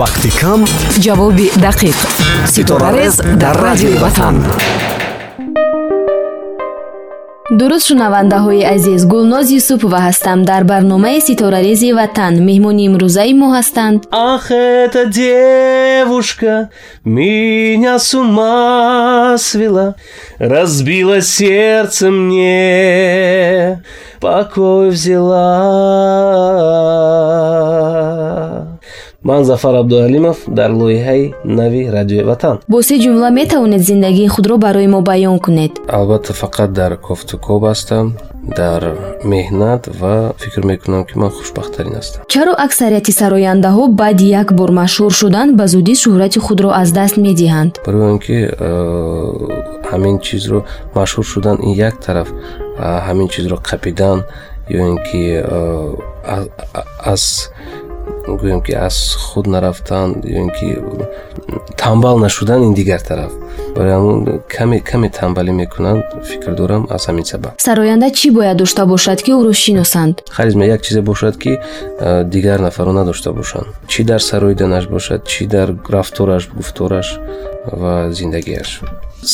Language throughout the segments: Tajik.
вақти кам ҷавоби дақиқ ситорарез дар радиои ватан дуруст шунавандаҳои азиз гулноз юсупова ҳастам дар барномаи ситорарези ватан меҳмони имрӯзаи мо ҳастанд. Ах эта девушка меня с ума свела разбила сердце мне покой взяла ман зафар абдуалимов дар лоиҳаи нави радиои ватан. Бо се ҷумла метавонед зиндагии худро барои мо баён кунед. Албатта фақат дар кофтукоб ҳастам дар меҳнат ва фикр мекунам ки ман хушбахттарин ҳастам. Чаро аксарияти сарояндаҳо баъди як бор машҳур шудан ба зудӣ шӯҳрати худро аз даст медиҳанд? Барои он ки ҳамин чизро машҳур шудан ин як тараф ҳамин чизро қапидан ё ин ки аз гӯем ки аз худ нарафтан ё ин ки тамбал нашудан ин дигар тараф. Барои ҳамн каме каме тамбалӣ мекунанд фикр дорам аз ҳамин сабаб. Сароянда чӣ бояд дошта бошад ки ӯро шиносанд? Харизма як чизе бошад ки дигар нафарро надошта бошанд. Чӣ дар сароиданаш бошад чӣ дар рафтораш гуфтораш ва зиндагиаш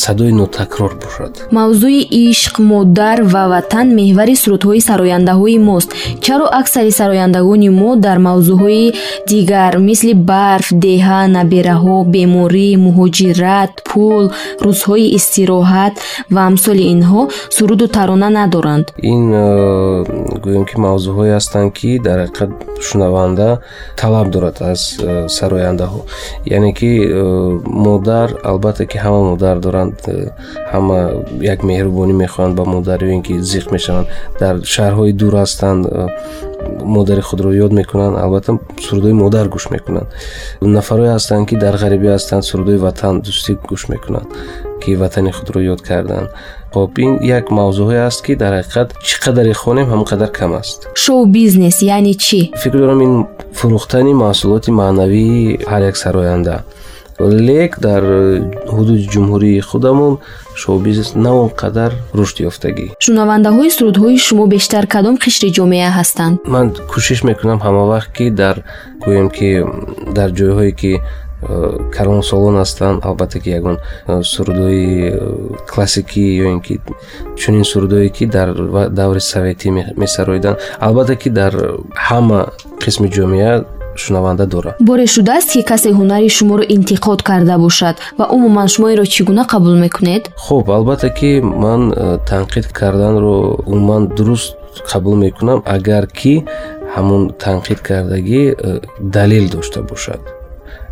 садои нотакрор бошад мавзӯи ишқ модар ва ватан меҳвари сурудҳои сарояндаҳои мост. Чаро аксари сарояндагони мо дар мавзӯъҳои дигар мисли барф деҳа набераҳо беморӣ муҳоҷират пул рӯзҳои истироҳат ва амсоли инҳо суруду тарона надоранд. Ин э, гӯем ки мавзӯъҳое ҳастанд ки дар ҳақиқат шунаванда талаб дорад аз э, сарояндаҳо. Яъне ки э, модар албатта ки ҳама модар дорад мешаванд э, ҳама як меҳрубонӣ мехоҳанд ба модарӣ ин ки зиқ мешаванд. Дар шаҳрҳои дур ҳастанд э, модари худро ёд мекунанд албатта сурудои модар гӯш мекунанд. Нафарҳое ҳастанд ки дар ғарибӣ ҳастанд сурудои ватан дӯстӣ гӯш мекунанд ки ватани худро ёд карданд. Хоб ин як мавзӯъҳое аст ки дар ҳақиқат чӣ қадаре хонем ҳамон қадар кам аст. Шоу бизнес яъне чӣ? Фикр дорам ин фурӯхтани маҳсулоти маънавии ҳар як сароянда лек дар ҳудуди ҷумҳурии худамон шоубизнес на он қадар рушд ёфтагӣ. Шунавандаҳои сурудҳои шумо бештар кадом қишри ҷомеа ҳастанд? Ман кӯшиш мекунам ҳама вақт ки дар гӯем ки дар ҷойҳое ки э, каронсолон ҳастанд. Албатта ки ягон э, сурудҳои э, классикӣ ё ин ки чунин сурудҳое ки дар даври советӣ месароиданд. Албатта ки дар ҳама қисми ҷомеа шунаванда дорад боре шудааст ки касе ҳунари шуморо интиқод карда бошад. Ва умуман шумо инро чӣ гуна қабул мекунед? Хуб албатта ки ман э, танқид карданро умуман дуруст қабул мекунам агар ки ҳамон танқид кардагӣ э, далел дошта бошад.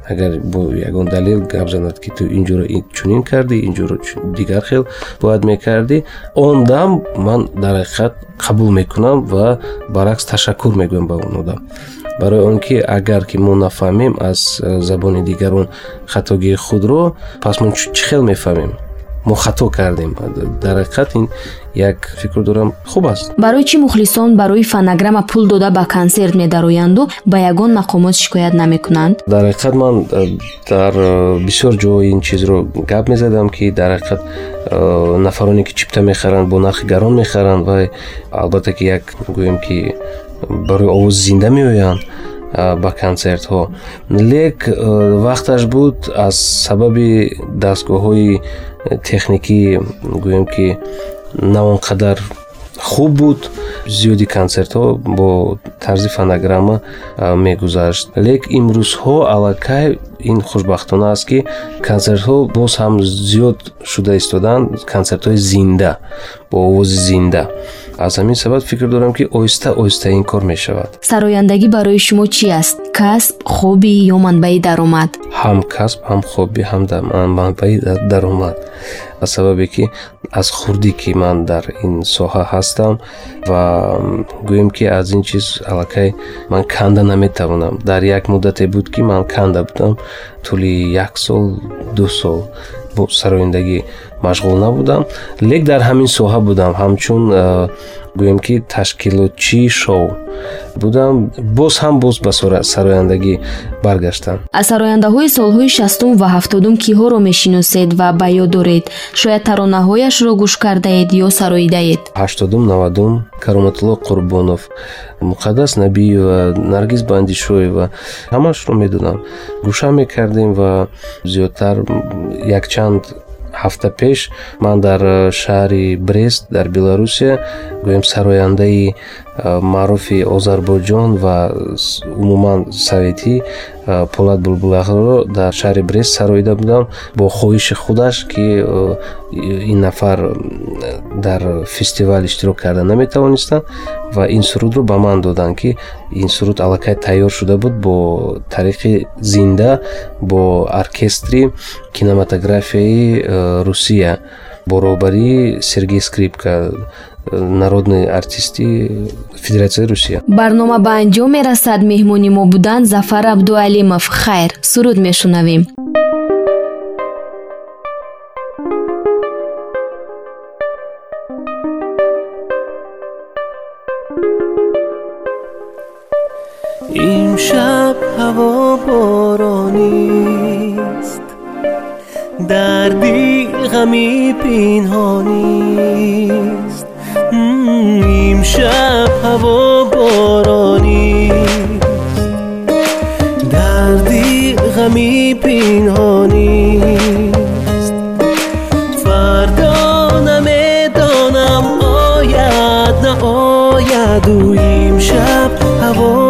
Агар бо ягон далел гап занад ки ту инҷоро чунин кардӣ инҷоро дигар хел бояд мекардӣ он дам ман дар ҳақиқат қабул мекунам ва баръакс ташаккур мегӯям ба он одам барои он ки агар ки мо нафаҳмем аз э, забони дигарон хатогии худро пас мо чӣ хел мефаҳмем? Мо хато кардем. Дар ҳақиқат ин як фикр дорам хуб аст. Барои чӣ мухлисон барои фонограмма пул дода ба консерт медароянду ба ягон мақомот шикоят намекунанд? Дар ҳақиқат ман э, дар э, бисёр ҷо ин чизро гап мезадам ки дар ҳақиқат нафароне ки чипта мехаранд бо нархи гарон мехаранд ва албатта ки як гӯем ки барои овози зинда меоянд ба консертҳо лек э, вақташ буд аз сабаби дастгоҳҳои техникӣ гӯем ки на он қадар хуб буд зиёди консертҳо бо тарзи фонограмма мегузашт. Лек имрӯзҳо аллакай ин хушбахтона аст ки консертҳо боз ҳам зиёд шуда истоданд консертҳои зинда бо овози зинда. Аз ҳамин сабаб фикр дорам ки оҳиста оҳиста ин кор мешавад. Сарояндагӣ барои шумо чӣ аст? Касб хобби ё манбаи даромад? Ҳам касб ҳам хобби ҳам манбаи даромад. Аз сабабе ки аз хурдӣ ки ман дар ин соҳа ҳастам ва гӯем ки аз ин чиз аллакай ман канда наметавонам. Дар як муддате буд ки ман канда будам тӯли як сол ду сол бо сарояндагӣ машғул набудам. Лек дар ҳамин соҳа будам. Ҳамчун гӯем ки ташкилотчии шоу будам. Боз ҳам боз ба сарояндагӣ баргаштам. Аз сарояндаҳои солҳои шастум ва ҳафтодум киҳоро мешиносед ва ба ёд доред. Шояд таронаҳояшро гӯш кардаед ё сароидаед. ҳаштодум навадум кароматулло қурбонов муқаддас набиева наргиз бандишоева ҳамашро медонам. Гӯша мекардем ва зиёдтар якчанд ҳафта пеш ман дар шаҳри брест дар беларусия гӯем сарояндаи маъруфи озарбойҷон ва умуман советӣ полат булбулахро дар шаҳри брест сароида будам бо хоҳиши худаш ки ин нафар дар фестивал иштирок карда наметавонистанд ва ин сурудро ба ман доданд ки ин суруд аллакай тайёр шуда буд бо тариқи зинда бо оркестри кинематографияи русия бо роҳбарии сергей скрипка народный артисти федератсияи русия. Барнома ба анҷом мерасад меҳмони мо буданд зафар абдуалимов. Хайр суруд мешунавем. Имшаб ҳаво боронист дар дил ғами пинҳонист имшаб ҳаво боронист дар дил ғами пинҳонист фардо намедонам ояд на ояду имшаб ҳаво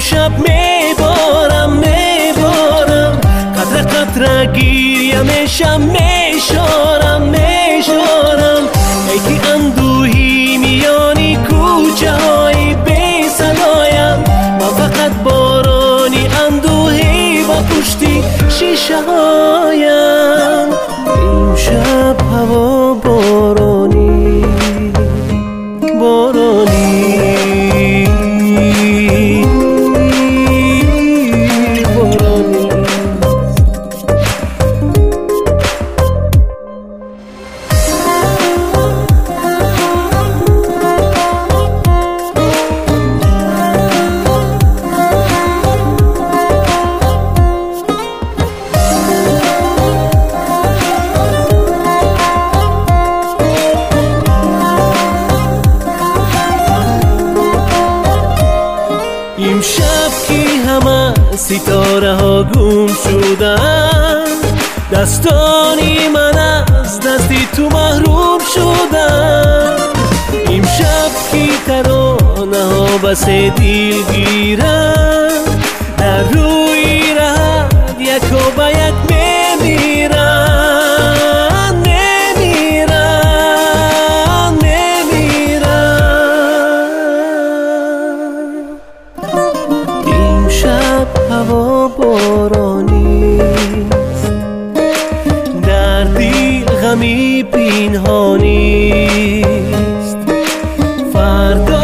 امشب میبارم میبارم. قطره قطره گیریم شم میبارم ҳама ситораҳо гум шуданд дастони ман аз дасти ту маҳрум шуданд имшаб ки таронаҳо ба се дил гиранд дар рӯи раҳат яко ба як мемиранд дил ғами пинҳонист фардо